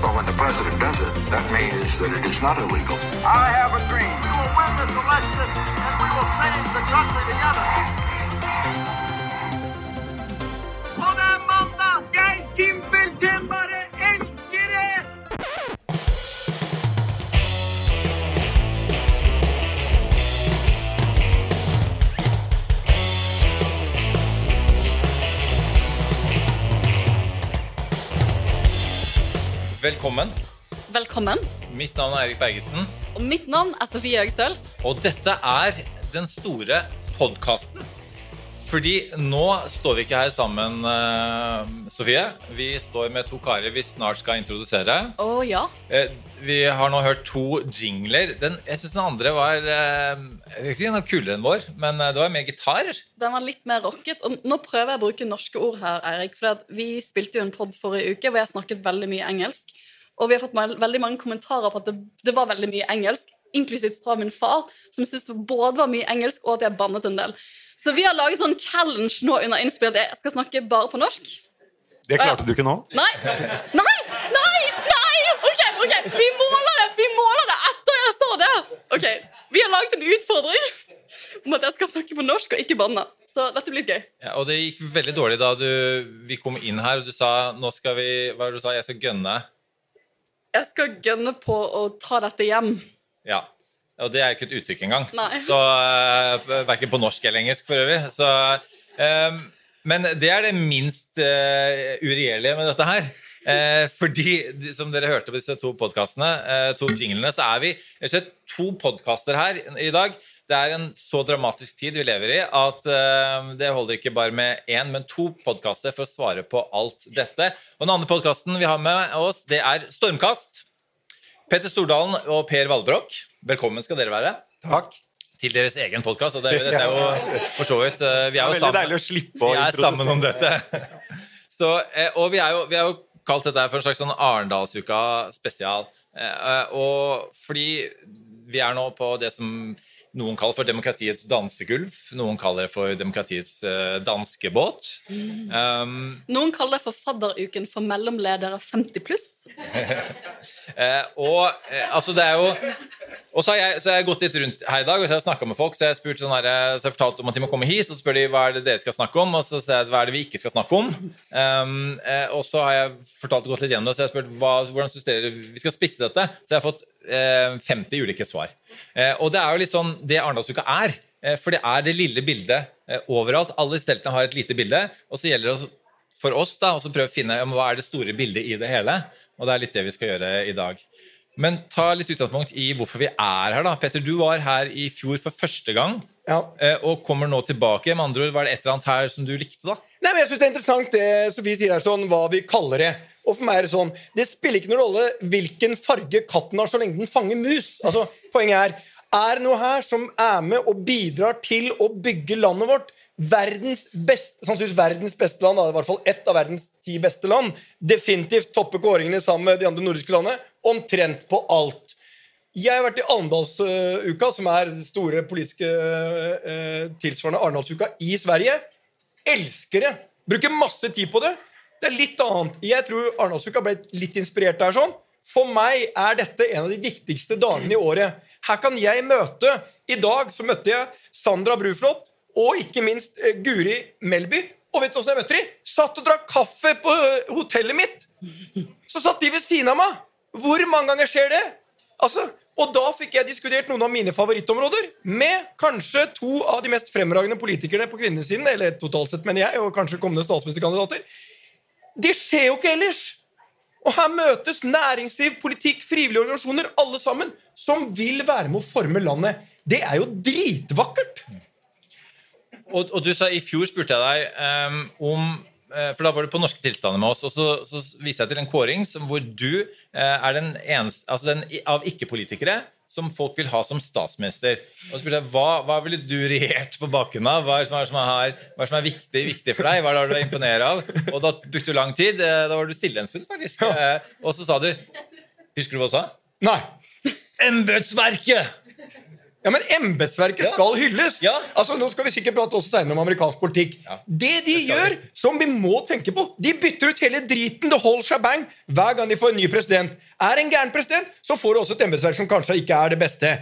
But when the president does it, that means that it is not illegal. I have a dream. We will win this election and we will save the country together. Velkommen. Velkommen. Mitt navn er Erik Bergesen, Og mitt navn er Sofie Høgstøl. og dette er den store podkasten. Fordi nå står vi ikke her sammen, eh, Sofie. Vi står med to karer vi snart skal introdusere. Å ja. Eh, vi har nå hørt to jingler. Den, jeg syns den andre var eh, Jeg si den var kulere enn vår, men det var mer gitar. Den var litt mer rocket. Og nå prøver jeg å bruke norske ord her, Eirik. For vi spilte jo en pod forrige uke hvor jeg snakket veldig mye engelsk. Og vi har fått veldig mange kommentarer på at det, det var veldig mye engelsk. Inklusivt fra min far, som syntes det både var mye engelsk og at jeg bannet en del. Så vi har laget sånn challenge nå under innspill at jeg skal snakke bare på norsk. Det klarte du ikke nå? Nei! Nei! Nei! Nei! Ok, ok, vi måler det! Vi måler det etter jeg sa det! Ok, Vi har laget en utfordring om at jeg skal snakke på norsk og ikke banne. Så dette blir gøy. Ja, og det gikk veldig dårlig da du, vi kom inn her, og du sa nå skal vi, hva var det du sa, jeg skal gønne. Jeg skal gønne på å ta dette hjem. Ja. Og det er ikke et uttrykk engang. Nei. Så uh, Verken på norsk eller engelsk, for øvrig. Så, um, men det er det minst uh, uregjerlige med dette her. Eh, fordi, som dere hørte på disse to podkastene, uh, to jinglene, så er vi jeg slett to podkaster her i dag. Det er en så dramatisk tid vi lever i at eh, det holder ikke bare med én, men to podkaster for å svare på alt dette. Og Den andre podkasten vi har med oss, det er Stormkast. Petter Stordalen og Per Valbrokk, velkommen skal dere være Takk. til deres egen podkast. Det, dette er jo for så vidt eh, Vi er jo sammen, deilig å slippe å vi er sammen om dette. Så, eh, og vi er, jo, vi er jo kalt dette for en slags sånn Arendalsuka spesial. Eh, Og fordi vi er nå på det som noen kaller for demokratiets dansegulv. Noen kaller det for demokratiets uh, danskebåt. Um, Noen kaller det for fadderuken for mellomledere 50 pluss. uh, og uh, altså det er jo Og så har jeg, så har jeg gått litt rundt her i dag og så har jeg snakket med folk. Så jeg har spurt sånn her, så har fortalt om at de må komme hit, og så spør de hva er det dere skal snakke om. Og så sier jeg hva er det vi ikke skal snakke om. Um, og så har jeg fortalt gått litt gjennom det, så jeg har spurt hva, hvordan synes dere vi skal spisse dette. Så jeg har fått 50 ulike svar. Eh, og det er jo litt sånn det Arendalsuka er. Eh, for det er det lille bildet eh, overalt. Alle steltene har et lite bilde. Og så gjelder det for oss da, å prøve å finne hva er det store bildet i det hele. Og det er litt det vi skal gjøre i dag. Men ta litt utgangspunkt i hvorfor vi er her. da. Petter, du var her i fjor for første gang. Ja. eh, Og kommer nå tilbake. Med andre ord, Var det et eller annet her som du likte? da? Nei, men jeg synes Det er interessant det Sofie sier her, sånn, hva vi kaller det. Og for meg er Det sånn, det spiller ikke noen rolle hvilken farge katten har, så lenge den fanger mus. Altså, Poenget er er det noe her som er med og bidrar til å bygge landet vårt. Verdens beste, sannsynligvis verdens beste land, i hvert fall ett av verdens ti beste land. Definitivt toppe kåringene sammen med de andre nordiske landene. Omtrent på alt. Jeg har vært i Arendalsuka, som er den store politiske eh, tilsvarende Arendalsuka i Sverige. Elsker det. Bruker masse tid på det. Det er litt annet. Jeg tror Arendalsuka ble litt inspirert der. sånn. For meg er dette en av de viktigste dagene i året. Her kan jeg møte I dag så møtte jeg Sandra Bruflot og ikke minst eh, Guri Melby. Og vet du hvordan jeg møtte de? Satt og drakk kaffe på eh, hotellet mitt. Så satt de ved siden av meg. Hvor mange ganger skjer det? Altså, og da fikk jeg diskutert noen av mine favorittområder med kanskje to av de mest fremragende politikerne på kvinnesiden, eller totalt sett, mener jeg, og kanskje kommende statsministerkandidater. Det skjer jo ikke ellers! Og her møtes næringsliv, politikk, frivillige organisasjoner, alle sammen, som vil være med å forme landet. Det er jo dritvakkert! Og, og du sa I fjor spurte jeg deg um, om eh, For da var du på Norske tilstander med oss, og så, så viste jeg til en kåring som, hvor du eh, er den eneste altså den, av ikke-politikere som folk vil ha som statsminister. Og så spurte jeg, hva, hva ville du regjert på bakgrunn av? Hva er det som er, som er, hva er, som er viktig, viktig for deg? Hva er det du er imponert av? Og da brukte du lang tid. Eh, Da var du stille en stund, faktisk. Eh, Og så sa du Husker du hva du sa? Nei. Embetsverket! Ja, Men embetsverket Ja. skal hylles! Ja. Altså, Nå skal vi sikkert prate også senere om amerikansk politikk. Ja. Det de Det gjør, gjør, som vi må tenke på De bytter ut hele driten det holder seg bang, hver gang de får en ny president. Er en gæren president, så får du også et embetsverk som kanskje ikke er det beste.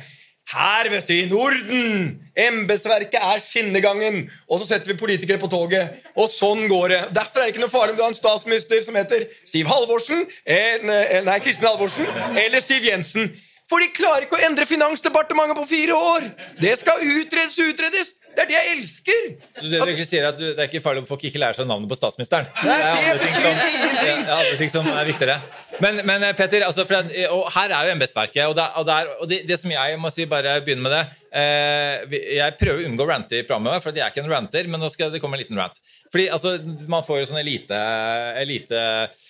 Her, vet du, i Norden! Embetsverket er skinnegangen. Og så setter vi politikere på toget. Og sånn går det. Derfor er det ikke noe farlig om du har en statsminister som heter Siv Halvorsen, eller, nei, Kristin Halvorsen, eller Siv Jensen. For de klarer ikke å endre Finansdepartementet på fire år! Det skal utredes og utredes! Det er det jeg elsker! Så det, du egentlig sier at du, det er ikke farlig om folk ikke lærer seg navnet på statsministeren. Nei, er det andre ting betyr som- ingenting. Ja, andre ting som er viktigere. Men, men eh, Petter, altså, for at, og her er jo embetsverket. Og, det, og, det, er- og det, det som jeg må si, bare begynne med det eh, Jeg prøver å unngå å rante i programmet, for jeg er ikke en ranter, men nå skal det komme en liten rant. Fordi altså, Man får jo sånn elite, elite eh,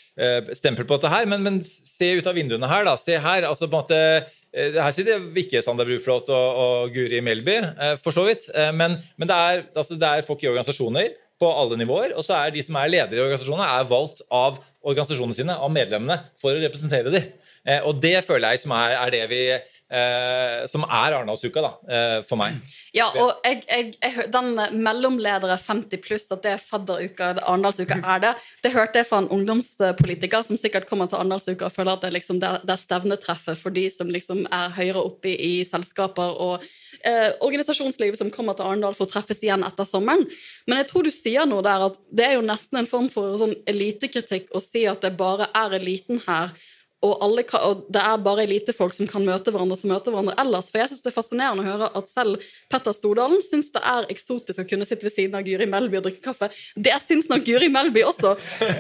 stempel på dette her, men, men se ut av vinduene her. da, se her, altså på en måte eh, Her sitter ikke Sander Bruflot og, og Guri Melby, eh, for så vidt. eh, Men, men det, er, altså, det er folk i organisasjoner på alle nivåer, og så er de som er ledere i organisasjonene, er valgt av organisasjonene sine, av medlemmene, for å representere dem. Eh, Og det føler jeg som er, er det vi eh, Som er Arendalsuka, da, eh, for meg. Ja, og jeg, jeg, jeg, den mellomledere 50 pluss, at det er fadderuka, Arendalsuka er det, det hørte jeg fra en ungdomspolitiker som sikkert kommer til Arendalsuka og føler at det, er liksom, det, det stevnetreffet for de som liksom er høyere oppe i, i selskaper og eh, organisasjonslivet som kommer til Arendal for å treffes igjen etter sommeren. Men jeg tror du sier noe der at det er jo nesten en form for sånn elitekritikk å si at det bare er eliten her, og, alle, og det er bare elitefolk som kan møte hverandre som møter hverandre ellers. For jeg synes det er fascinerende å høre at selv Petter Stordalen syns det er eksotisk å kunne sitte ved siden av Guri Melby og drikke kaffe. Det syns nok Guri Melby også.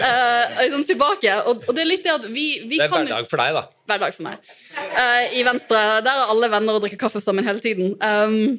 Eh, liksom tilbake. Og, og det er litt det at vi, vi Det er kan hverdag for deg, da. hver dag for meg. Eh, I Venstre der er alle venner og drikker kaffe sammen hele tiden. Um,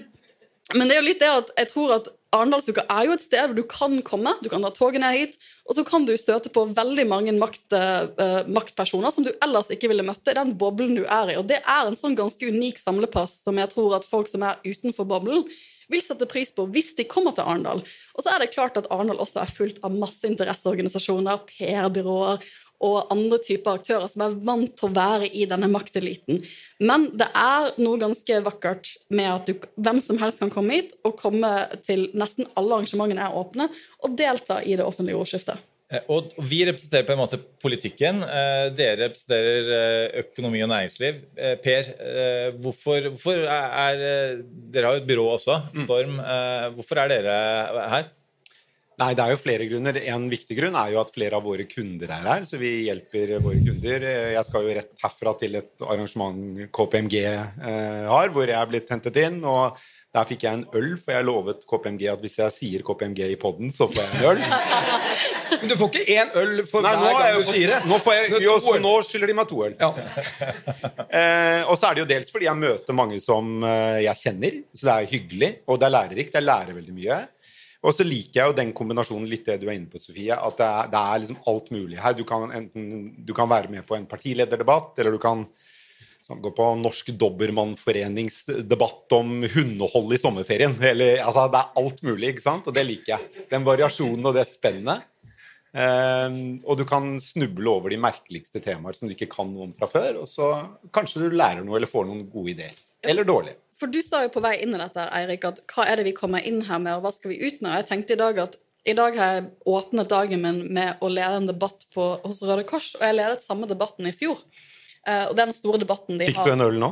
men det er jo litt det at jeg tror at Arendalsuka er jo et sted hvor du kan komme. Du kan ta toget ned hit, og så kan du støte på veldig mange makt, uh, maktpersoner som du ellers ikke ville møtt i den boblen du er i. Og det er en sånn ganske unik samlepass som jeg tror at folk som er utenfor boblen, vil sette pris på hvis de kommer til Arendal. Og så er det klart at Arendal også er fullt av masse interesseorganisasjoner, PR-byråer og andre typer aktører som er vant til å være i denne makteliten. Men det er noe ganske vakkert med at du, hvem som helst kan komme hit og komme til nesten alle arrangementene er åpne, og delta i det offentlige ordskiftet. Eh, Og vi representerer på en måte politikken. Eh, Dere representerer eh, økonomi og næringsliv. Per, hvorfor, hvorfor er, er Dere har jo et byrå også, Storm. Eh, Hvorfor er dere her? Nei, Det er jo flere grunner. En viktig grunn er jo at flere av våre kunder er her. Så vi hjelper våre kunder. Jeg skal jo rett herfra til et arrangement KPMG eh, har, hvor jeg er blitt hentet inn. og der fikk jeg en øl, for jeg lovet KPMG at hvis jeg sier KPMG i poden, så får jeg en øl. Men du får ikke én øl for Nei, hver er gang du sier det. nå, jeg, jo, nå skylder de meg to øl. Ja. Eh, og så er det jo dels fordi jeg møter mange som eh, jeg kjenner, så det er hyggelig, og det er lærerikt. Jeg lærer veldig mye. Og så liker jeg jo den kombinasjonen litt det du er inne på, Sofie, at det er, det er liksom alt mulig her. Du kan, enten, du kan være med på en partilederdebatt, eller du kan sånn, gå på Norsk Dobbermannforeningsdebatt om hundehold i sommerferien. Eller, altså, det er alt mulig, ikke sant? Og det liker jeg. Den variasjonen og det spennet. Um, og du kan snuble over de merkeligste temaer som du ikke kan noe om fra før, og så kanskje du lærer noe eller får noen gode ideer. Eller dårlige. For du sa jo på vei inn i dette, Eirik, at hva er det vi kommer inn her med, og hva skal vi ut med? Og jeg tenkte i dag at i dag har jeg åpnet dagen min med å lede en debatt på, hos Røde Kors, og jeg ledet samme debatten i fjor. Uh, og det er den store debatten de Fikk har du en øl nå?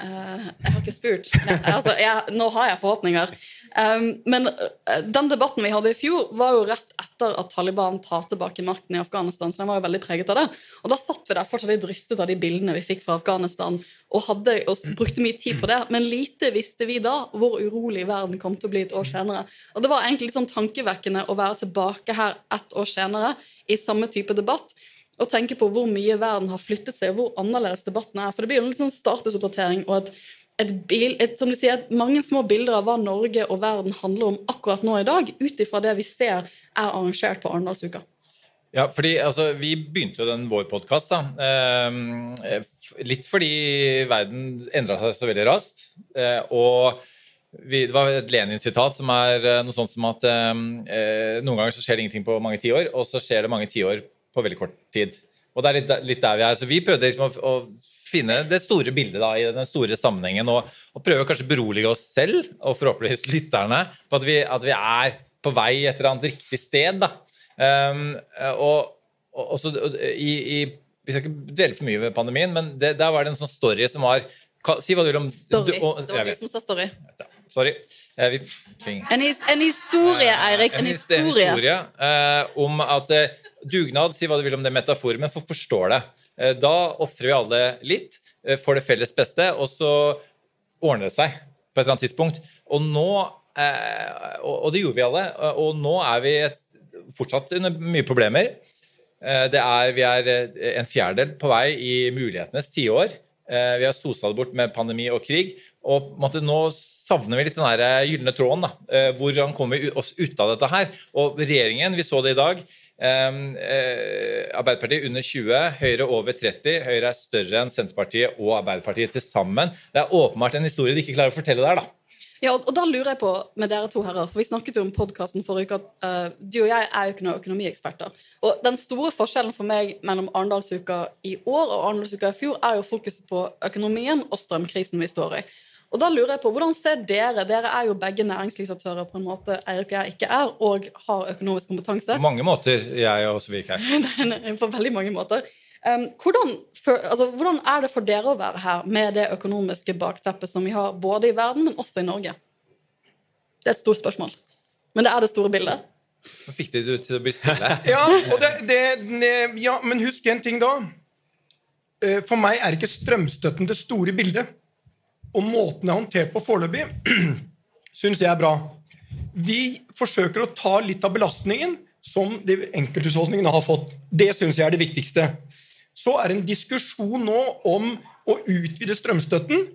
Eh, jeg har ikke spurt. Nei, altså, jeg, nå har jeg forhåpninger. Um, men eh, den debatten vi hadde i fjor, var jo rett etter at Taliban tar tilbake makten i Afghanistan. Så den var jo veldig preget av det. Og da satt vi der fortsatt litt rystet av de bildene vi fikk fra Afghanistan, og, hadde, og brukte mye tid på det. Men lite visste vi da hvor urolig verden kom til å bli et år senere. Og det var egentlig litt sånn tankevekkende å være tilbake her ett år senere i samme type debatt og tenke på hvor mye verden har flyttet seg, og hvor annerledes debatten er. For det blir jo en sånn statusoppdatering og et, et bil, et, som du sier, mange små bilder av hva Norge og verden handler om akkurat nå i dag, ut ifra det vi ser er arrangert på Arendalsuka. Ja, fordi altså, Vi begynte jo den vår podkast eh, litt fordi verden endra seg så veldig raskt. Eh, og vi, det var et Lenin-sitat som er eh, noe sånt som at eh, eh, noen ganger så skjer det ingenting på mange tiår, og så skjer det mange tiår på veldig kort tid. Og det er litt, litt der vi er. Så vi prøvde liksom å, å finne det store bildet da, i den store sammenhengen, og, og prøve kanskje berolige oss selv og forhåpentligvis lytterne på at vi, at vi er på vei et eller annet riktig sted. da. Um, og, og, og så, i, i, Vi skal ikke dvele for mye ved pandemien, men det, der var det en sånn story som var Si hva du vil om Story. du- og- Det var du som sa story. Sorry. Eh, vi. En, his, en historie, Eirik. En En historie. en historie. eh, om at eh, dugnad, si hva du vil om det metaforet, men for forstår det. Eh, da ofrer vi alle litt eh, for det felles beste, og så ordner det seg på et eller annet tidspunkt. Og nå eh, og, det gjorde vi alle. Og nå er vi fortsatt under mye problemer. Er, vi er en fjerdedel på vei i mulighetenes tiår. Vi har sosa det bort med pandemi og krig. Og nå savner vi litt den der gylne tråden. da. Hvordan kommer vi oss ut av dette her? Og regjeringen, vi så det i dag. Eh, eh, Arbeiderpartiet under 20, Høyre over 30. Høyre er større enn Senterpartiet og Arbeiderpartiet til sammen. Det er åpenbart en historie de ikke klarer å fortelle der. da. Ja, og da lurer jeg på med dere to herrer, for vi snakket jo om podkasten forrige uke at uh, du og jeg er jo ikke noen økonomieksperter. Og den store forskjellen for meg mellom Arendalsuka i år og Arendalsuka i fjor er jo fokuset på økonomien og strømkrisen vi står i. Og da lurer jeg på, Hvordan ser dere Dere er jo begge næringslivsaktører på en måte Eirik og jeg ikke er, og har økonomisk kompetanse. På mange måter, jeg og Svik her. på veldig mange måter. Um, hvordan, for, altså, hvordan er det for dere å være her med det økonomiske bakteppet som vi har både i verden, men også i Norge? Det er et stort spørsmål. Men det er det store bildet. Nå fikk de du til å bli stille. Ja, og det, det, det- ja, men husk en ting da. Eh, For meg er ikke strømstøtten det store bildet. Og måten det er håndtert på foreløpig, syns jeg er bra. Vi forsøker å ta litt av belastningen som de enkelthusholdningene har fått. Det syns jeg er det viktigste. Så er det en diskusjon nå om å utvide strømstøtten.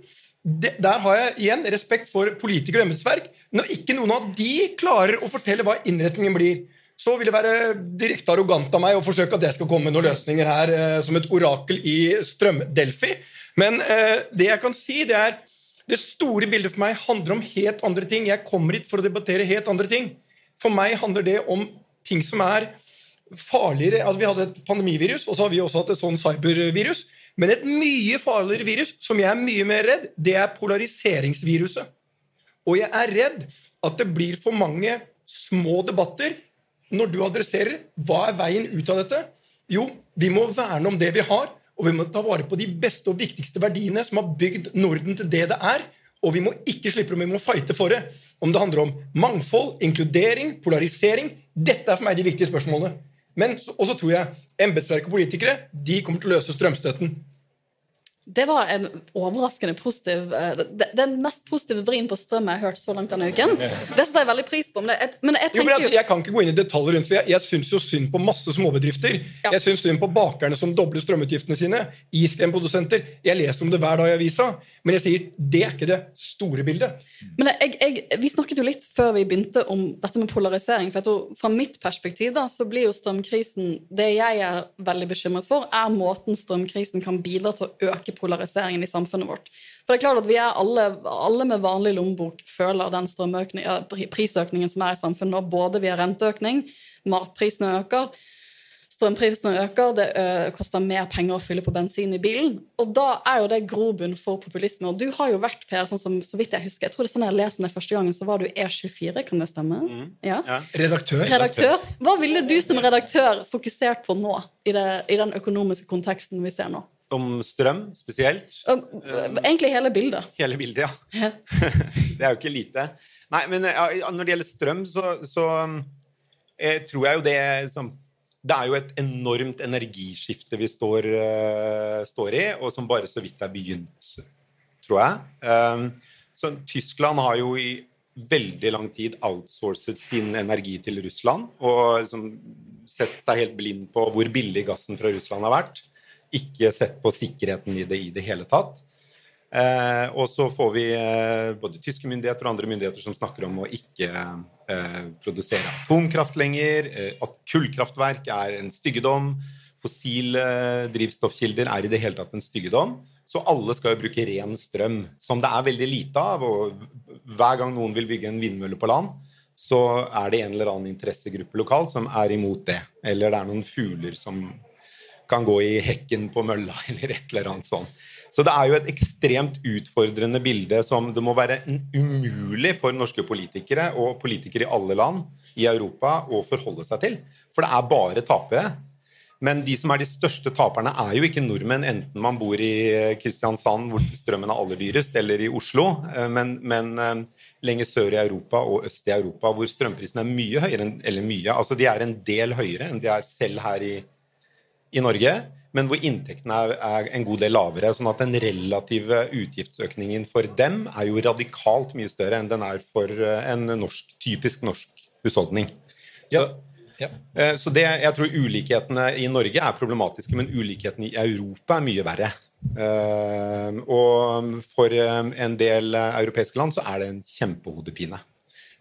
Der har jeg igjen respekt for politikere og embetsverk. Når ikke noen av de klarer å fortelle hva innretningen blir, så vil det være direkte arrogant av meg å forsøke at jeg skal komme med noen løsninger her eh, som et orakel i strømdelfi. Men eh, det jeg kan si, det er det store bildet for meg handler om helt andre ting. Jeg kommer hit for å debattere helt andre ting. For meg handler det om ting som er farligere. Altså, vi hadde et pandemivirus, og så har vi også hatt et sånn cybervirus. Men et mye farligere virus, som jeg er mye mer redd, det er polariseringsviruset. Og jeg er redd at det blir for mange små debatter når du adresserer hva er veien ut av dette. Jo, vi må verne om det vi har, og vi må ta vare på de beste og viktigste verdiene som har bygd Norden til det det er. Og vi må ikke slippe dem, vi må fighte for det. Om det handler om mangfold, inkludering, polarisering. Dette er for meg de viktige spørsmålene. Men Og så tror jeg embetsverk og politikere de kommer til å løse strømstøtten. Det var en overraskende positiv eh, Den mest positive vrien på strøm jeg har hørt så langt denne uken. Det setter jeg veldig pris på. Men, det, men jeg Jo, men jeg, jeg kan ikke gå inn i detaljer rundt, for jeg, jeg syns jo synd på masse småbedrifter. Jeg syns synd på bakerne som dobler strømutgiftene sine. Iskremprodusenter. Jeg leser om det hver dag i avisa. Men jeg sier det er ikke det store bildet. Men jeg, jeg, vi snakket jo litt før vi begynte om dette med polarisering. for jeg tror Fra mitt perspektiv da, så blir jo strømkrisen Det jeg er veldig bekymret for, er måten strømkrisen kan bidra til å øke polariseringen i samfunnet vårt. For det er klart at vi er alle, alle med vanlig lommebok føler den ja, prisøkningen som er i samfunnet nå, både via renteøkning, matprisene øker, strømprisene øker, det ø, koster mer penger å fylle på bensin i bilen. Og da er jo det grobunn for populisme. Og du har jo vært, Per, sånn som, så vidt jeg husker, jeg tror det er sånn jeg leser det første gangen, så var du E24, kan det stemme? Ja. Redaktør. Redaktør. Hva ville du som redaktør fokusert på nå, i, det, i den økonomiske konteksten vi ser nå? Om strøm spesielt. Egentlig hele bildet. Hele bildet, ja. Ja. det er jo ikke lite. Nei, men ja, når det gjelder strøm, så, så eh, tror jeg jo det som Det er jo et enormt energiskifte vi står, uh, står i, og som bare så vidt er begynt, tror jeg. Um, så Tyskland har jo i veldig lang tid outsourcet sin energi til Russland og liksom sett seg helt blind på hvor billig gassen fra Russland har vært. Ikke sett på sikkerheten i det i det hele tatt. Eh, og så får vi eh, både tyske myndigheter og andre myndigheter som snakker om å ikke eh, produsere atomkraft lenger, eh, at kullkraftverk er en styggedom, fossile drivstoffkilder er i det hele tatt en styggedom. Så alle skal jo bruke ren strøm, som det er veldig lite av. Og hver gang noen vil bygge en vindmølle på land, så er det en eller annen interessegruppe lokalt som er imot det. Eller det er noen fugler som kan gå i hekken på mølla, eller et eller annet sånt. Så det er jo et ekstremt utfordrende bilde som det må være umulig for norske politikere og politikere i alle land i Europa å forholde seg til. For det er bare tapere. Men de som er de største taperne, er jo ikke nordmenn, enten man bor i Kristiansand, hvor strømmen er aller dyrest, eller i Oslo, eh, men, men eh, lenger sør i Europa og øst i Europa, hvor strømprisene er mye høyere Eller mye, altså de er en del høyere enn de er selv her i, i Norge, men hvor inntektene er, er en god del lavere. Sånn at den relative utgiftsøkningen for dem er jo radikalt mye større enn den er for eh, en norsk, typisk norsk husholdning. Så, Ja. Ja. Så det, jeg tror ulikhetene i Norge er problematiske, men ulikhetene i Europa er mye verre. Eh, Og for eh, en del eh, europeiske land så er det en kjempehodepine.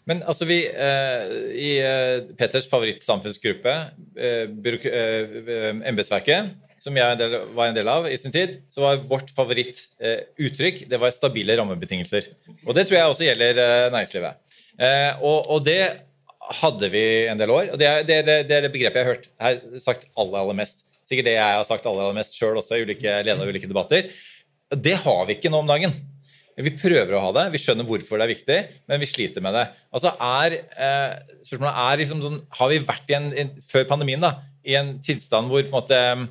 Men altså vi, eh, I eh, Peters favorittsamfunnsgruppe, eh, eh, eh, embetsverket, som jeg del, var en del av i sin tid, så var vårt favorittuttrykk det var stabile rammebetingelser. Og det tror jeg også gjelder eh, næringslivet. Eh, og, og det hadde vi en del år. og det, er det, det, er det begrepet jeg har hørt her sagt aller, aller mest. Sikkert det jeg har sagt aller, aller mest sjøl også i ulike, leder av ulike debatter. Det har vi ikke nå om dagen. Vi prøver å ha det, vi skjønner hvorfor det er viktig, men vi sliter med det. Altså er, eh, spørsmålet er liksom sånn, Har vi vært i en, en, før pandemien da, i en tilstand hvor på en måte eh,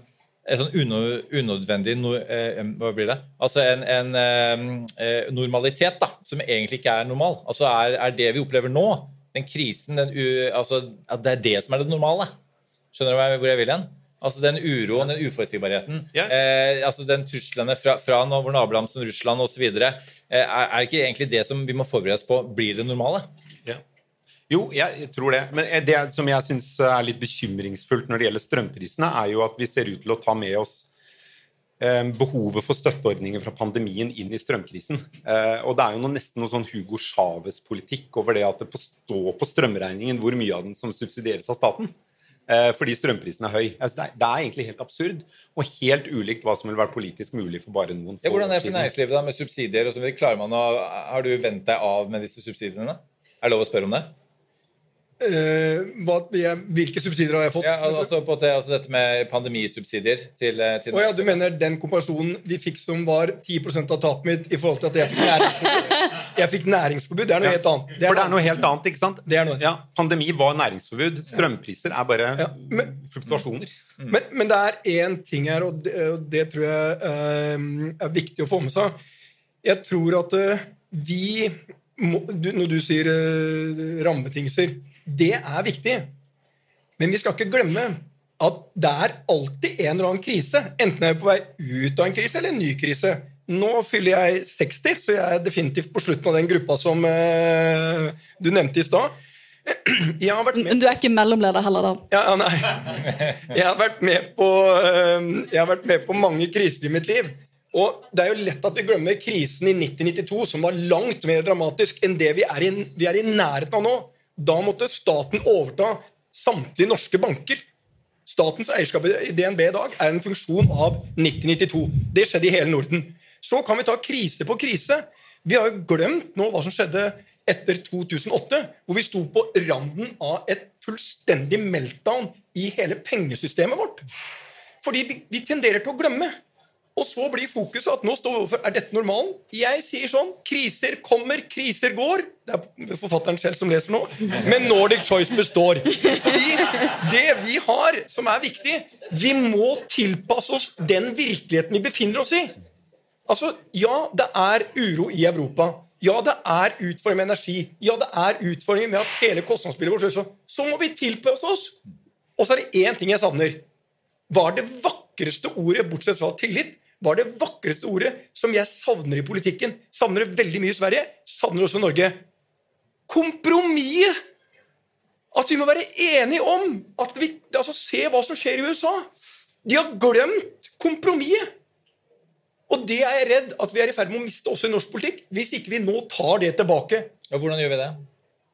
en sånn uno, unødvendig no, eh, Hva blir det? Altså en, en eh, eh, normalitet da, som egentlig ikke er normal. Altså er, er det vi opplever nå, den krisen, den u, altså, at det er det som er det normale. Skjønner du hvor jeg- vil hen? Altså Den uroen, den uforutsigbarheten, eh, altså den truslene fra, fra våre naboland som Russland osv. Eh, er, det ikke egentlig det som vi må forberede oss på, blir det normale? Jo, jeg tror det. Men det som jeg syns er litt bekymringsfullt når det gjelder strømprisene, er jo at vi ser ut til å ta med oss eh, behovet for støtteordninger fra pandemien inn i strømkrisen. Eh, og det er jo noe, nesten noe sånn Hugo Chávez-politikk over det at det står på strømregningen hvor mye av den som subsidieres av staten. Eh, fordi strømprisen er høy. Altså, det, er, det er egentlig helt absurd, og helt ulikt hva som ville vært politisk mulig for bare noen få Ja, hvordan er det for næringslivet da, med subsidier og så videre? Klarer man å, Har du vendt deg av med disse subsidiene? Er det lov å spørre om det? Eh, hva, jeg, hvilke subsidier har jeg fått? Ja, altså, på det, altså dette med pandemisubsidier til, eh, til oh, ja, du mener den kompensasjonen vi fikk som var 10 av tapet mitt i forhold til at jeg fikk næringsforbud? Jeg fikk næringsforbud. Det er noe helt annet. For det er noe helt annet, ikke sant? Det er noe. Ja, pandemi var næringsforbud. Strømpriser er bare fluktuasjoner. Men, men det er én ting her, og det, og det tror jeg uh, er viktig å få med seg. Jeg tror at uh, vi må, du, Når du sier uh, rammebetingelser Det er viktig. Men vi skal ikke glemme at det er alltid en eller annen krise. Enten er vi på vei ut av en krise eller en ny krise. Nå fyller jeg 60, så jeg er definitivt på slutten av den gruppa som eh, du nevnte i stad. Jeg du er ikke mellomleder heller, da. ja, ja, nei. Jeg har vært med på eh, Jeg har vært med på mange kriser i mitt liv. Og det er jo lett at vi glemmer krisen i 1992, som var langt mer dramatisk enn det vi er i, vi er i nærheten av nå. Da måtte staten overta samtlige norske banker. Statens eierskap i DNB i dag er en funksjon av 1992. Det skjedde i hele Norden. Så kan vi ta krise på krise. Vi har jo glemt nå hva som skjedde etter 2008, hvor vi sto på randen av et fullstendig meltdown i hele pengesystemet vårt. Fordi vi, tenderer til å glemme. Og så blir fokuset at nå står vi overfor er dette normalen. Jeg sier sånn kriser kommer, kriser går. Det er forfatteren selv som leser nå. Men Nordic Choice består. Fordi det vi har, som er viktig, vi må tilpasse oss den virkeligheten vi befinner oss i. Altså, Ja, det er uro i Europa. Ja, det er utfordringer med energi. Ja, det er utfordringer med at hele kostnadsbildet vårt så, så må vi tilpasse oss. Og så er det én ting jeg savner. Hva er det vakreste ordet, bortsett fra tillit, hva er det vakreste ordet som jeg savner i politikken? Savner det veldig mye i Sverige, savner også i Norge. Kompromisset! At vi må være enige om at vi, altså Se hva som skjer i USA. De har glemt kompromisset. Og det er jeg redd at vi er i ferd med å miste også i norsk politikk, hvis ikke vi nå tar det tilbake. Ja, hvordan gjør vi det?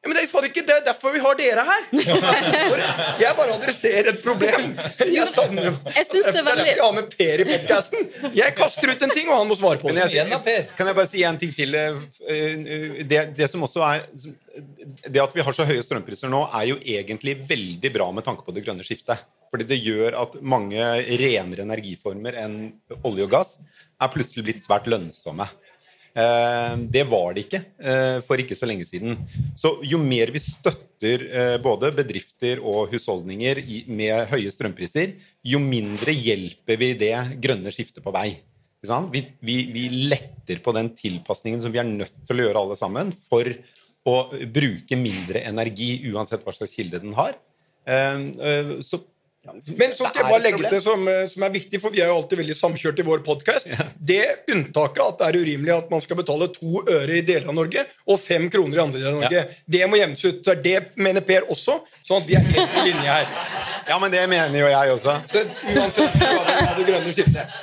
Ja, men det er ikke det er derfor vi har dere her! Jeg bare adresserer et problem. Jeg savner Jeg synes det er derfor jeg har med Per i podkasten. Jeg kaster ut en ting, og han må svare på den det. Kan jeg bare si en ting til? eh, eh, Det, det som også er Det at vi har så høye strømpriser nå, er jo egentlig veldig bra med tanke på det grønne skiftet. Fordi det gjør at mange renere energiformer enn olje og gass er plutselig blitt svært lønnsomme. Eh, Det var det ikke eh, for ikke så lenge siden. Så jo mer vi støtter eh, både bedrifter og husholdninger med høye strømpriser, jo mindre hjelper vi det grønne skiftet på vei. Vi, vi, vi letter på den tilpasningen som vi er nødt til å gjøre alle sammen for å bruke mindre energi uansett hva slags kilde den har. Så Men så skal jeg bare legge til som, eh, som er viktig, for vi er jo alltid veldig samkjørt i vår podkast. Det unntaket at det er urimelig at man skal betale to øre i deler av Norge og fem kroner i andre deler av Norge, det må jevnes ut. Så Det mener Per også, sånn at vi er helt på linje her. Ja, men det mener jo jeg også. Så uansett hva det er det grønne skiftet.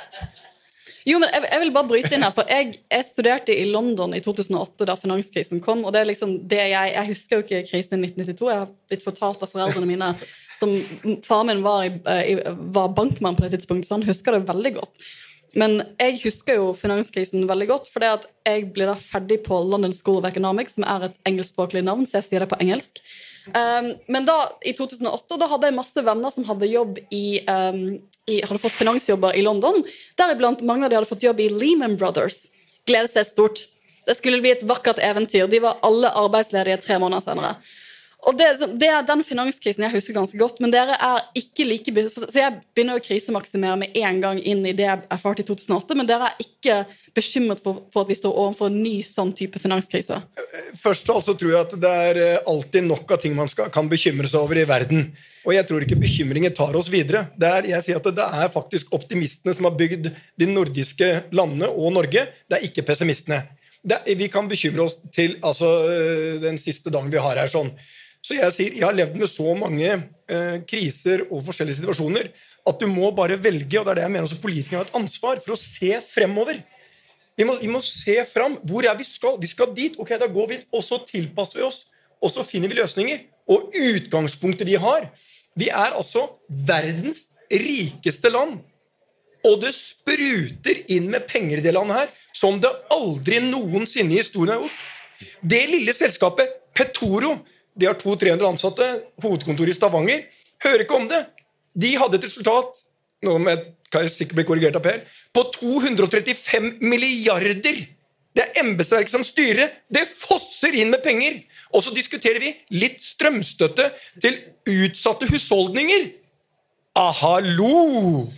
Jo, men jeg, jeg vil bare bryte inn her, for jeg, jeg studerte i London i 2008 da finanskrisen kom. og det er liksom det Jeg jeg husker jo ikke krisen i 1992. Jeg har blitt fortalt av foreldrene mine som Faren min var, i, var bankmann på det tidspunktet, så han husker det veldig godt. Men jeg husker jo finanskrisen veldig godt, for jeg ble da ferdig på London School of Economics, som er et engelskspråklig navn, så jeg sier det på engelsk. Um, men da, i 2008 da hadde jeg masse venner som hadde jobb i, um, i hadde fått finansjobber i London. Deriblant mange av de hadde fått jobb i Lehman Brothers. Gledet seg stort. Det skulle bli et vakkert eventyr. De var alle arbeidsledige tre måneder senere. Og det, det er den finanskrisen jeg husker ganske godt, men dere er ikke like Så jeg begynner å krisemaksimere med en gang inn i det jeg erfarte i 2008, men dere er ikke bekymret for, for at vi står overfor en ny sånn type finanskrise. Først og så tror jeg at det er eh, alltid nok av ting man skal, kan bekymre seg over i verden. Og jeg tror ikke bekymringer tar oss videre. Det er, jeg sier at det er faktisk optimistene som har bygd de nordiske landene og Norge. Det er ikke pessimistene. Det vi kan bekymre oss til altså, øh, den siste dagen vi har her. sånn. Så jeg sier, jeg har levd med så mange eh, kriser og forskjellige situasjoner at du må bare velge, og det er det jeg mener også politikere har et ansvar for å se fremover. Vi må, vi må se fram. Hvor er vi skal? Vi skal dit. Ok, da går vi, og så tilpasser vi oss. Og så finner vi løsninger. Og utgangspunktet vi har Vi er altså verdens rikeste land. Og det spruter inn med penger i det landet her som det aldri noensinne i historien har gjort. Det lille selskapet Petoro de har 200-300 ansatte, hovedkontor i Stavanger. Hører ikke om det. De hadde et resultat nå med, kan jeg sikkert bli korrigert av Per, på 235 milliarder! Det er embetsverket som styrer. Det fosser inn med penger! Og så diskuterer vi litt strømstøtte til utsatte husholdninger. Ah, hallo!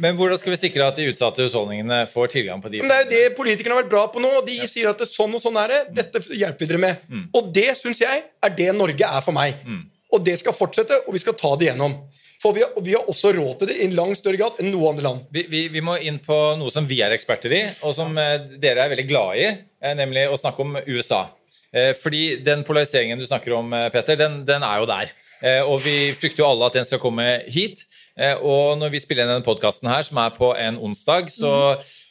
Men hvordan skal vi sikre at de utsatte husholdningene får tilgang på de Men det er jo det politikerne har vært bra på nå. og De sier at det er sånn og sånn er det. Dette hjelper vi dere med. Mm. Og det syns jeg er det Norge er for meg. Og det skal fortsette, og vi skal ta det gjennom. For vi har, vi har også råd til det i en langt større grad enn noe andre land. Vi, vi, vi må inn på noe som vi er eksperter i, og som eh, dere er veldig glade i, eh, nemlig å snakke om USA. Eh, fordi den polariseringen du snakker om, Peter, den, den er jo der. Eh, og vi frykter jo alle at den skal komme hit. Eh, og når vi spiller inn denne podkasten her, som er på en onsdag, så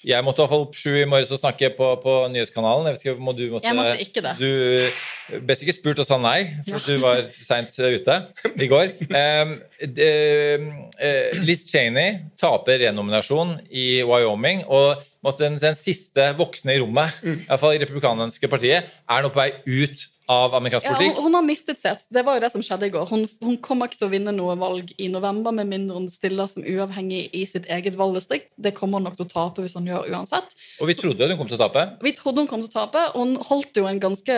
jeg måtte i hvert fall opp sju i morges og snakke på, på nyhetskanalen. Jeg vet ikke må du måtte Jeg måtte ikke det. Du ble ikke spurt og sa nei, for du var seint ute i går. Um, de, eh, Liz Cheney taper renominasjon i Wyoming, og måtte den, den siste voksne i rommet, i hvert fall i republikanske partiet, er nå på vei ut av amerikansk politikk. Ja, hun, har mistet sitt. Det var jo det som skjedde i går. Hun, hun kommer ikke til å vinne noe valg i november med mindre hun stiller som uavhengig i sitt eget valgdistrikt. Det kommer hun nok til å tape hvis hun gjør uansett. Og vi trodde hun kom til å tape. Vi trodde hun kom til å tape. Hun holdt jo en ganske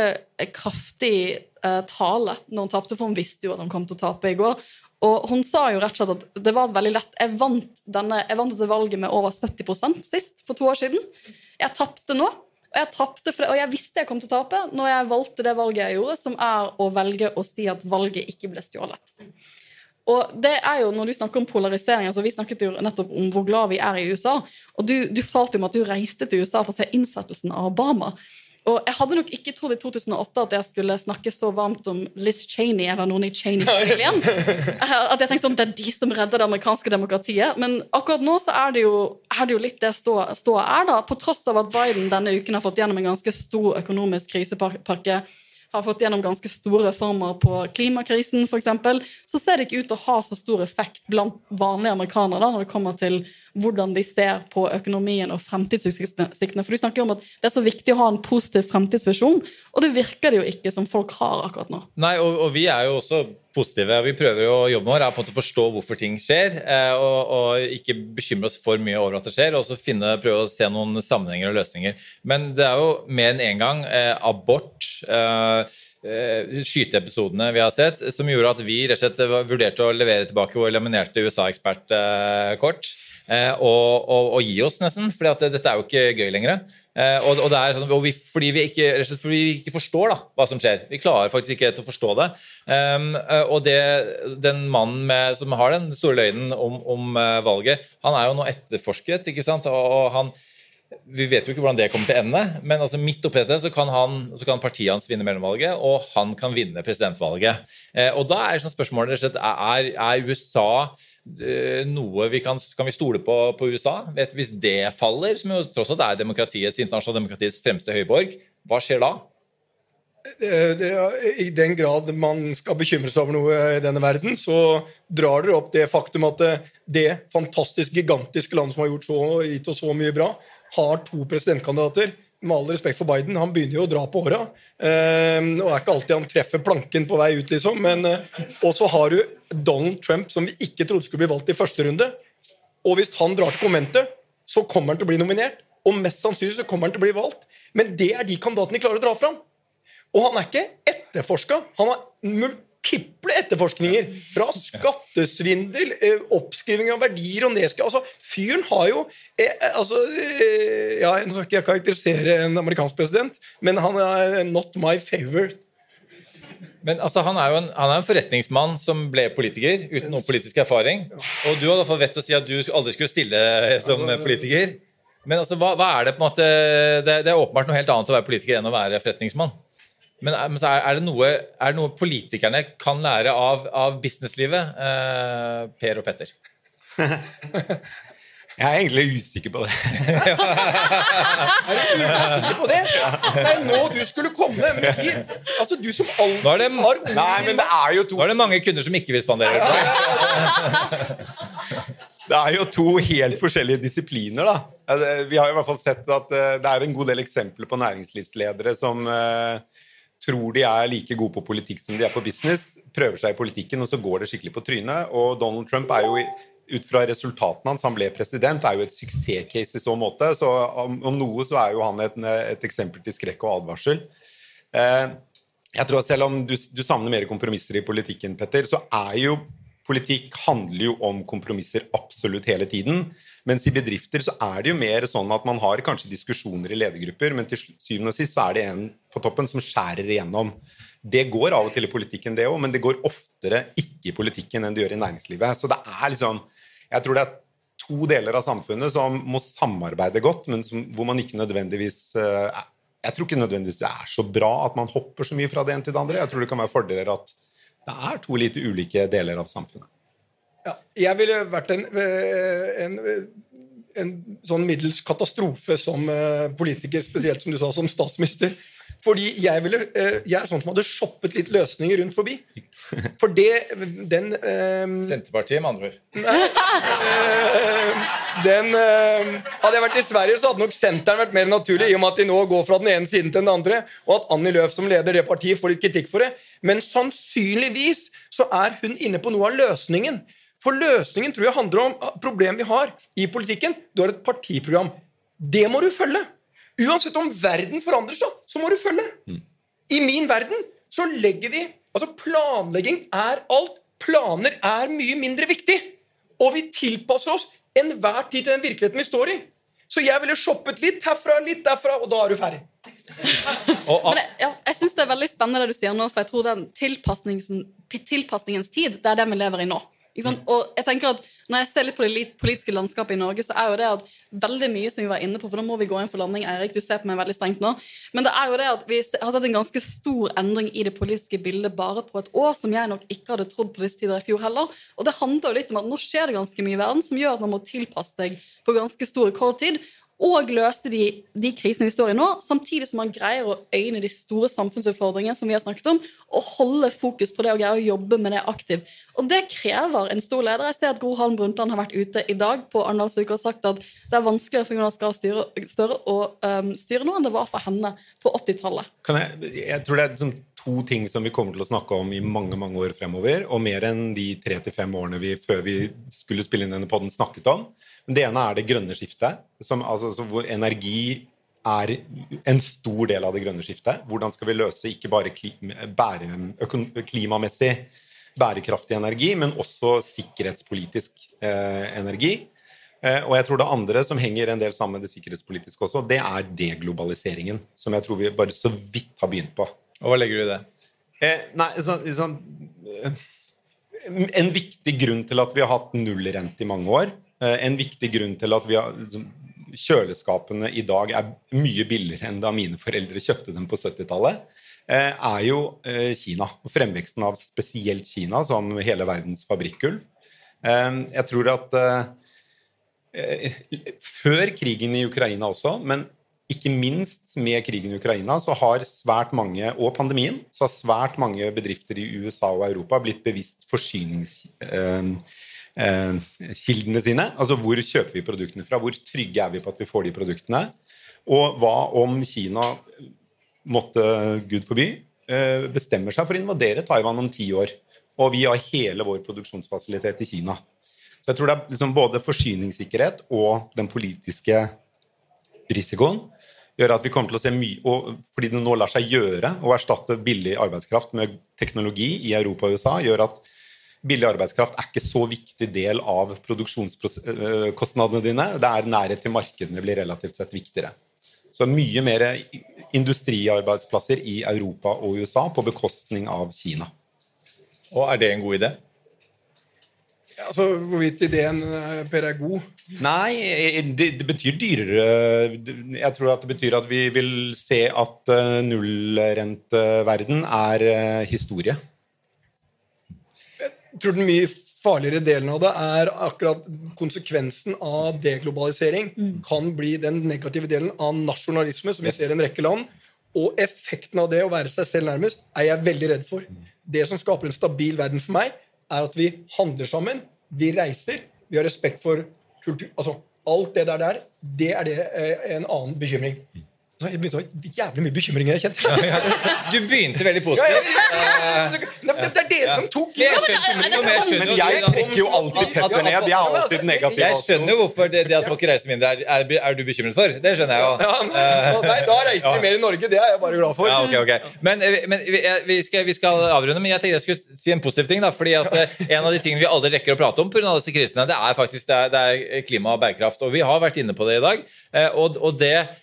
kraftig eh, tale når hun tapte, for hun visste jo at hun kom til å tape i går. Og hun sa jo rett og slett at det var veldig lett Jeg vant, denne, jeg vant dette valget med over 70% sist, for to år siden. Jeg tapte nå. Og jeg for det, og jeg visste jeg kom til å tape når jeg valgte det valget jeg gjorde, som er å velge å si at valget ikke ble stjålet. Og det er jo, når du snakker om polarisering, altså Vi snakket jo nettopp om hvor glad vi er i USA. Og du, du fortalte om at du reiste til USA for å se innsettelsen av Obama. Og jeg hadde nok ikke trodd i 2008 at jeg skulle snakke så varmt om Liz Cheney eller noen i Cheney-familien. At jeg tenkte sånn, det er de som redder det amerikanske demokratiet. Men akkurat nå så er det jo, er det jo litt det ståa stå er, da. På tross av at Biden denne uken har fått gjennom en ganske stor økonomisk krisepakke. Har fått gjennom ganske store reformer på klimakrisen f.eks., så ser det ikke ut til å ha så stor effekt blant vanlige amerikanere da, når det kommer til hvordan de ser på økonomien og fremtidsutsiktene. For du snakker jo om at det er så viktig å ha en positiv fremtidsvisjon, og det virker det jo ikke som folk har akkurat nå. Nei, og, og vi er jo også positive. Vi prøver jo å jobbe med er på en måte å forstå hvorfor ting skjer, eh, og, og ikke bekymre oss for mye over at det skjer, og så finne, prøve å se noen sammenhenger og løsninger. Men det er jo mer enn én en gang eh, abort eh, eh, skyteepisodene vi har sett, som gjorde at vi rett og slett vurderte å levere tilbake vår laminerte USA-ekspertkort. Eh, og, og, og, gi oss, nesten. For dette er jo ikke gøy lenger. Eh, og, og, er sånn, vi, fordi, vi ikke, fordi, vi ikke, forstår da, hva som skjer. Vi klarer faktisk ikke å forstå det. Um, og det, den mannen med, som har den store løgnen om, om valget, han er jo nå etterforsket. ikke sant? og han vi vet jo ikke hvordan det kommer til å ende, men altså midt oppi dette så kan, han, så kan partiet hans vinne mellomvalget, og han kan vinne presidentvalget. Eh, og da er sånn spørsmålet rett og slett er, er USA eh, noe vi kan, kan vi stole på på USA? Vet, hvis det faller, som jo tross alt er demokratiets, internasjonale demokratiets fremste høyborg, hva skjer da? Eh, I den grad man skal bekymre seg over noe i denne verden, så drar dere opp det faktum at eh, det fantastisk gigantiske landet som har gjort så, gitt oss så mye bra, har to presidentkandidater. Med all respekt for Biden, han begynner jo å dra på åra. Eh, og er ikke alltid han treffer planken på vei ut, liksom. Men, eh, og så har du Donald Trump, som vi ikke trodde skulle bli valgt i første runde. Og hvis han drar til konventet, så kommer han til å bli nominert. Og mest sannsynlig så kommer han til å bli valgt. Men det er de kandidatene de klarer å dra fram. Og han er ikke etterforska. Han har multiple etterforskninger. Fra skattesvindel, eh, oppskriving av verdier og nedskriv Altså, fyren har jo eh, eh, altså, eh, ja, Nå skal ikke jeg karakterisere en amerikansk president, men han er not my favorite. Men altså, han, er jo en, han er en forretningsmann som ble politiker uten noen politisk erfaring. Og du hadde vett til å si at du aldri skulle stille som politiker. Men altså, hva, hva er det på en måte det, det er åpenbart noe helt annet å være politiker enn å være forretningsmann. Men er det, noe, er det noe politikerne kan lære av, av businesslivet, eh, Per og Petter? Jeg er egentlig usikker på det. er du usikker på det? Det er nå du skulle komme med Altså, du som alltid har ord Nei, men det er jo to Nå er det mange kunder som ikke vil spandere. Det er jo to helt forskjellige disipliner, da. Altså, vi har i hvert fall sett at eh, det er en god del eksempler på næringslivsledere som uh, tror de er like gode på politikk som de er på business, prøver seg i politikken, og så går det skikkelig på trynet. Og Donald Trump er jo ut fra resultatene hans, han ble president, er jo et suksesscase i så måte. Så om, noe så er jo han et, et eksempel til skrekk og advarsel. Eh, jeg tror at Selv om du, du savner mer kompromisser i politikken, Petter, så er jo politikk handler jo om kompromisser absolutt hele tiden. Mens i bedrifter så er det jo mer sånn at man har kanskje diskusjoner i ledergrupper, men til syvende og sist så er det en på toppen som skjærer igjennom. Det går av og til i politikken, det òg, men det går oftere ikke i politikken enn det gjør i næringslivet. Så det er liksom Jeg tror det er to deler av samfunnet som må samarbeide godt, men som, hvor man ikke nødvendigvis uh, Jeg tror ikke nødvendigvis det er så bra at man hopper så mye fra det ene til det andre. Jeg tror det kan være fordeler at det er to litt ulike deler av samfunnet. Ja, jeg ville vært en, eh, en, en sånn middels katastrofe som eh, politiker, spesielt som du sa, som statsminister. Fordi jeg, ville, eh, jeg er sånn som hadde shoppet litt løsninger rundt forbi. For det den um, Senterpartiet, med andre ord. Nei, uh, den um, Hadde jeg vært i Sverige, så hadde nok Senteren vært mer naturlig, i og med at de nå går fra den ene siden til den andre, og at Annie Løf som leder det partiet, får litt kritikk for det. Men sannsynligvis så er hun inne på noe av løsningen. For løsningen tror jeg handler om problemet vi har i politikken. Du har et partiprogram. Det må du følge. Uansett om verden forandrer seg, så må du følge. Mm. I min verden så legger vi Altså, planlegging er alt. Planer er mye mindre viktig. Og vi tilpasser oss enhver tid til den virkeligheten vi står i. Så jeg ville shoppet litt herfra, litt derfra, og da er du ferdig. Men jeg, ja, jeg synes Det er veldig spennende det du sier nå, for jeg tror den tilpasningens tid det er det vi lever i nå. Og jeg tenker at Når jeg ser litt på det politiske landskapet i Norge, så er jo det at veldig mye som vi var inne på, for da må vi gå inn for landing, Eirik, du ser på meg veldig strengt nå, men det er jo det at vi har sett en ganske stor endring i det politiske bildet bare på et år, som jeg nok ikke hadde trodd på disse tider i fjor heller. Og det handler jo litt om at nå skjer det ganske mye i verden som gjør at man må tilpasse seg på ganske stor rekordtid. Og løse de, de krisene vi står i nå, samtidig som man greier å øyne de store samfunnsutfordringene som vi har snakket om, og holde fokus på det og greie å jobbe med det aktivt. Og det krever en stor leder. Jeg ser at Gro Harlem Brundtland har vært ute i dag på Arendalsuka og sagt at det er vanskeligere for Jonas Gahr Støre å um, styre nå enn det var for henne på 80-tallet. Jeg, jeg tror det er liksom to ting som vi kommer til å snakke om i mange mange år fremover, og mer enn de tre til fem årene vi før vi skulle spille inn denne podden snakket om. Men Det ene er det grønne skiftet, som, altså, så hvor energi er en stor del av det grønne skiftet. Hvordan skal vi løse ikke bare klima, bære, klimamessig bærekraftig energi, men også sikkerhetspolitisk eh, energi. Eh, og jeg tror det andre som henger en del sammen med det sikkerhetspolitiske også, det er deglobaliseringen, som jeg tror vi bare så vidt har begynt på. Og hva legger du i det? Eh, nei, så, sånn eh, En viktig grunn til at vi har hatt nullrente i mange år, en viktig grunn til at vi har liksom, Kjøleskapene i dag er mye billigere enn da mine foreldre kjøpte dem på 70-tallet, eh, er jo eh, Kina. Fremveksten av spesielt Kina som hele verdens fabrikkulv. Eh, Jeg tror at eh, eh, før krigen i Ukraina også, men ikke minst med krigen i Ukraina, så har svært mange, og pandemien, så har svært mange bedrifter i USA og Europa blitt bevisst forsyningskildene sine. Altså hvor kjøper vi produktene fra? Hvor trygge er vi på at vi får de produktene? Og hva om Kina måtte, gud forby, eh, bestemmer seg for å invadere Taiwan om ti år, og vi har hele vår produksjonsfasilitet i Kina? Så jeg tror det er liksom både forsyningssikkerhet og den politiske risikoen gjør at vi kommer til å se mye fordi det nå lar seg gjøre å erstatte billig arbeidskraft med teknologi i Europa og USA, gjør at billig arbeidskraft er ikke så viktig del av produksjonskostnadene dine. Det er nærhet til markedene blir relativt sett viktigere. Så mye mer industriarbeidsplasser i Europa og USA på bekostning av Kina. Og er det en god idé? Altså, Hvorvidt ideen eh, Per er god Nei, det, det betyr dyrere Jeg tror at det betyr at vi vil se at nullrenteverden er eh, historie. Jeg tror den mye farligere delen av det er akkurat konsekvensen av deglobalisering kan bli den negative delen av nasjonalisme, som vi Yes. ser i en rekke land. Og effekten av det å være seg selv nærmest er jeg veldig redd for. Det som skaper en stabil verden for meg, er at vi handler sammen, vi reiser, vi har respekt for kultur Altså, alt det der der, det er det eh, en annen bekymring. Jeg begynte å ha jævlig mye bekymringer, jeg kjente. Du begynte veldig Ja, ja, positivt. ja. Nei, men Det er dere som tok jo, men jeg trekker jo alltid Petter ned. Jeg er alltid negativ. Jeg skjønner jo hvorfor det, det at folk reiser mindre, er, er, du bekymret for. Det skjønner jeg jo. Ja, nei, da reiser vi mer i Norge. Det er jeg bare glad for. Ja, ok, ok. Men, eh, men vi, skal, vi skal avrunde, men jeg tenkte jeg skulle si en positiv ting. da, fordi at eh, En av de tingene vi aldri rekker å prate om pga. disse krisene, det er faktisk det er, det er klima og bærekraft. Og vi har vært inne på det i dag. eh, Og, og det eh,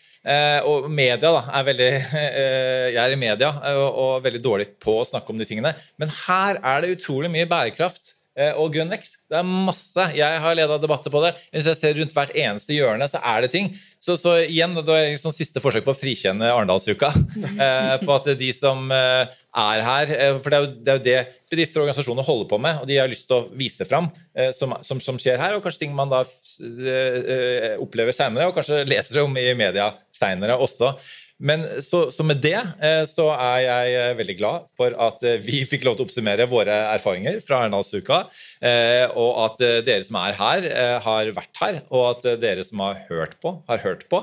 og media da, er veldig eh, Jeg er i media eh, og, og veldig dårlig på å snakke om de tingene. Men her er det utrolig mye bærekraft eh, og grønn vekst. Det er masse. Jeg har leda debatter på det. Hvis jeg ser rundt hvert eneste hjørne, så er det ting. Så, så igjen, det er det sånn siste forsøk på å frikjenne Arendalsuka. Eh, på at de som eh, er her eh, For det er, jo, det er jo det bedrifter og organisasjoner holder på med, og de har lyst til å vise fram eh, som, som, som skjer her, og kanskje ting man da eh, eh, opplever seinere, og kanskje leser om i media seinere også. Men så, så med det eh, så er jeg eh, veldig glad for at eh, vi fikk lov til å oppsummere våre erfaringer fra Arendalsuka, eh, og at dere som er her, har vært her, og at dere som har hørt på, har hørt på.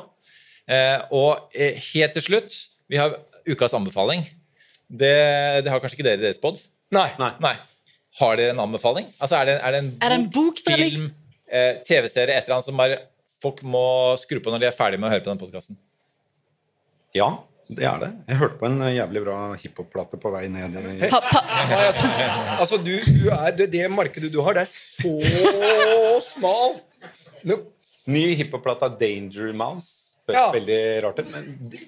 Eh, og helt til slutt, vi har ukas anbefaling. Det, det har kanskje ikke dere deres pod? Nei. Nei. Har dere en anbefaling? Altså, er, det, er det en Er det en bok, film, eh, TV-serie, et eller annet som bare folk må skru på når de er ferdige med å høre på den podkasten? Ja, det er det. Jeg hørte på en eh, jævlig bra hiphop-plate på vei ned. Pa, pa, Altså, du, du er, det, det markedet du har, det er så smalt. No. Ny hiphop-plate av Danger Mouse. Ja. veldig rart men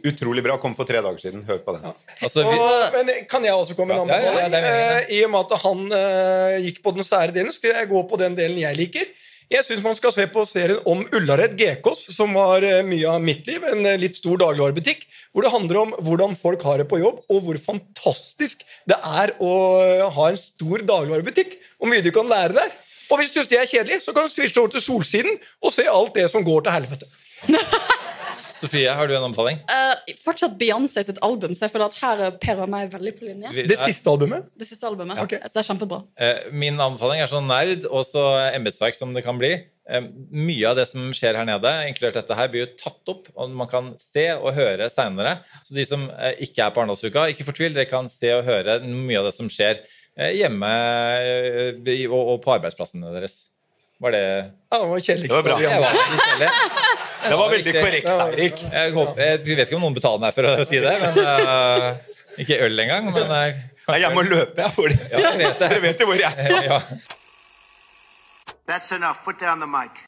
utrolig bra. Kom for tre dager siden. Hør på den. Altså, hvis... og, men kan jeg også komme med en Ja, ja, ja, anbefaling? det. Eh, I og med at han uh, gikk på den sære delen, skal jeg gå på den delen jeg liker. Jeg syns man skal se på serien om Ullared Gekås, som var eh, mye av mitt liv. En eh, litt stor dagligvarebutikk. Hvor det handler om hvordan folk har det på jobb, og hvor fantastisk det er å eh, ha en stor dagligvarebutikk. Og mye du kan lære der. Og hvis du synes det er kjedelig, så kan du switche over til Solsiden og se alt det som går til helvete. Sofie, har du en anbefaling? Uh, fortsatt Beyoncé sitt album, så jeg føler at her er Per og meg veldig på linje. Det siste albumet? Det siste albumet. Ok. Så det er kjempebra. Uh, Min anbefaling er sånn nerd og så embetsverk som det kan bli. Uh, Mye av det som skjer her nede, inkludert dette her, blir jo tatt opp, og man kan se og høre seinere. Så de som ikke er på Arendalsuka, ikke fortvil, dere kan se og høre mye av det som skjer hjemme og og på arbeidsplassene deres. Var det Ja, det var kjedelig. Det var bra. Det var veldig korrekt, Eirik. Jeg, håper, jeg vet ikke om noen betaler meg for å si det, men uh, Ikke øl engang, men uh, Nei, jeg må løpe, jeg. For Ja, vet det. dere vet jo hvor jeg skal. ja. That's enough. Put down the mic.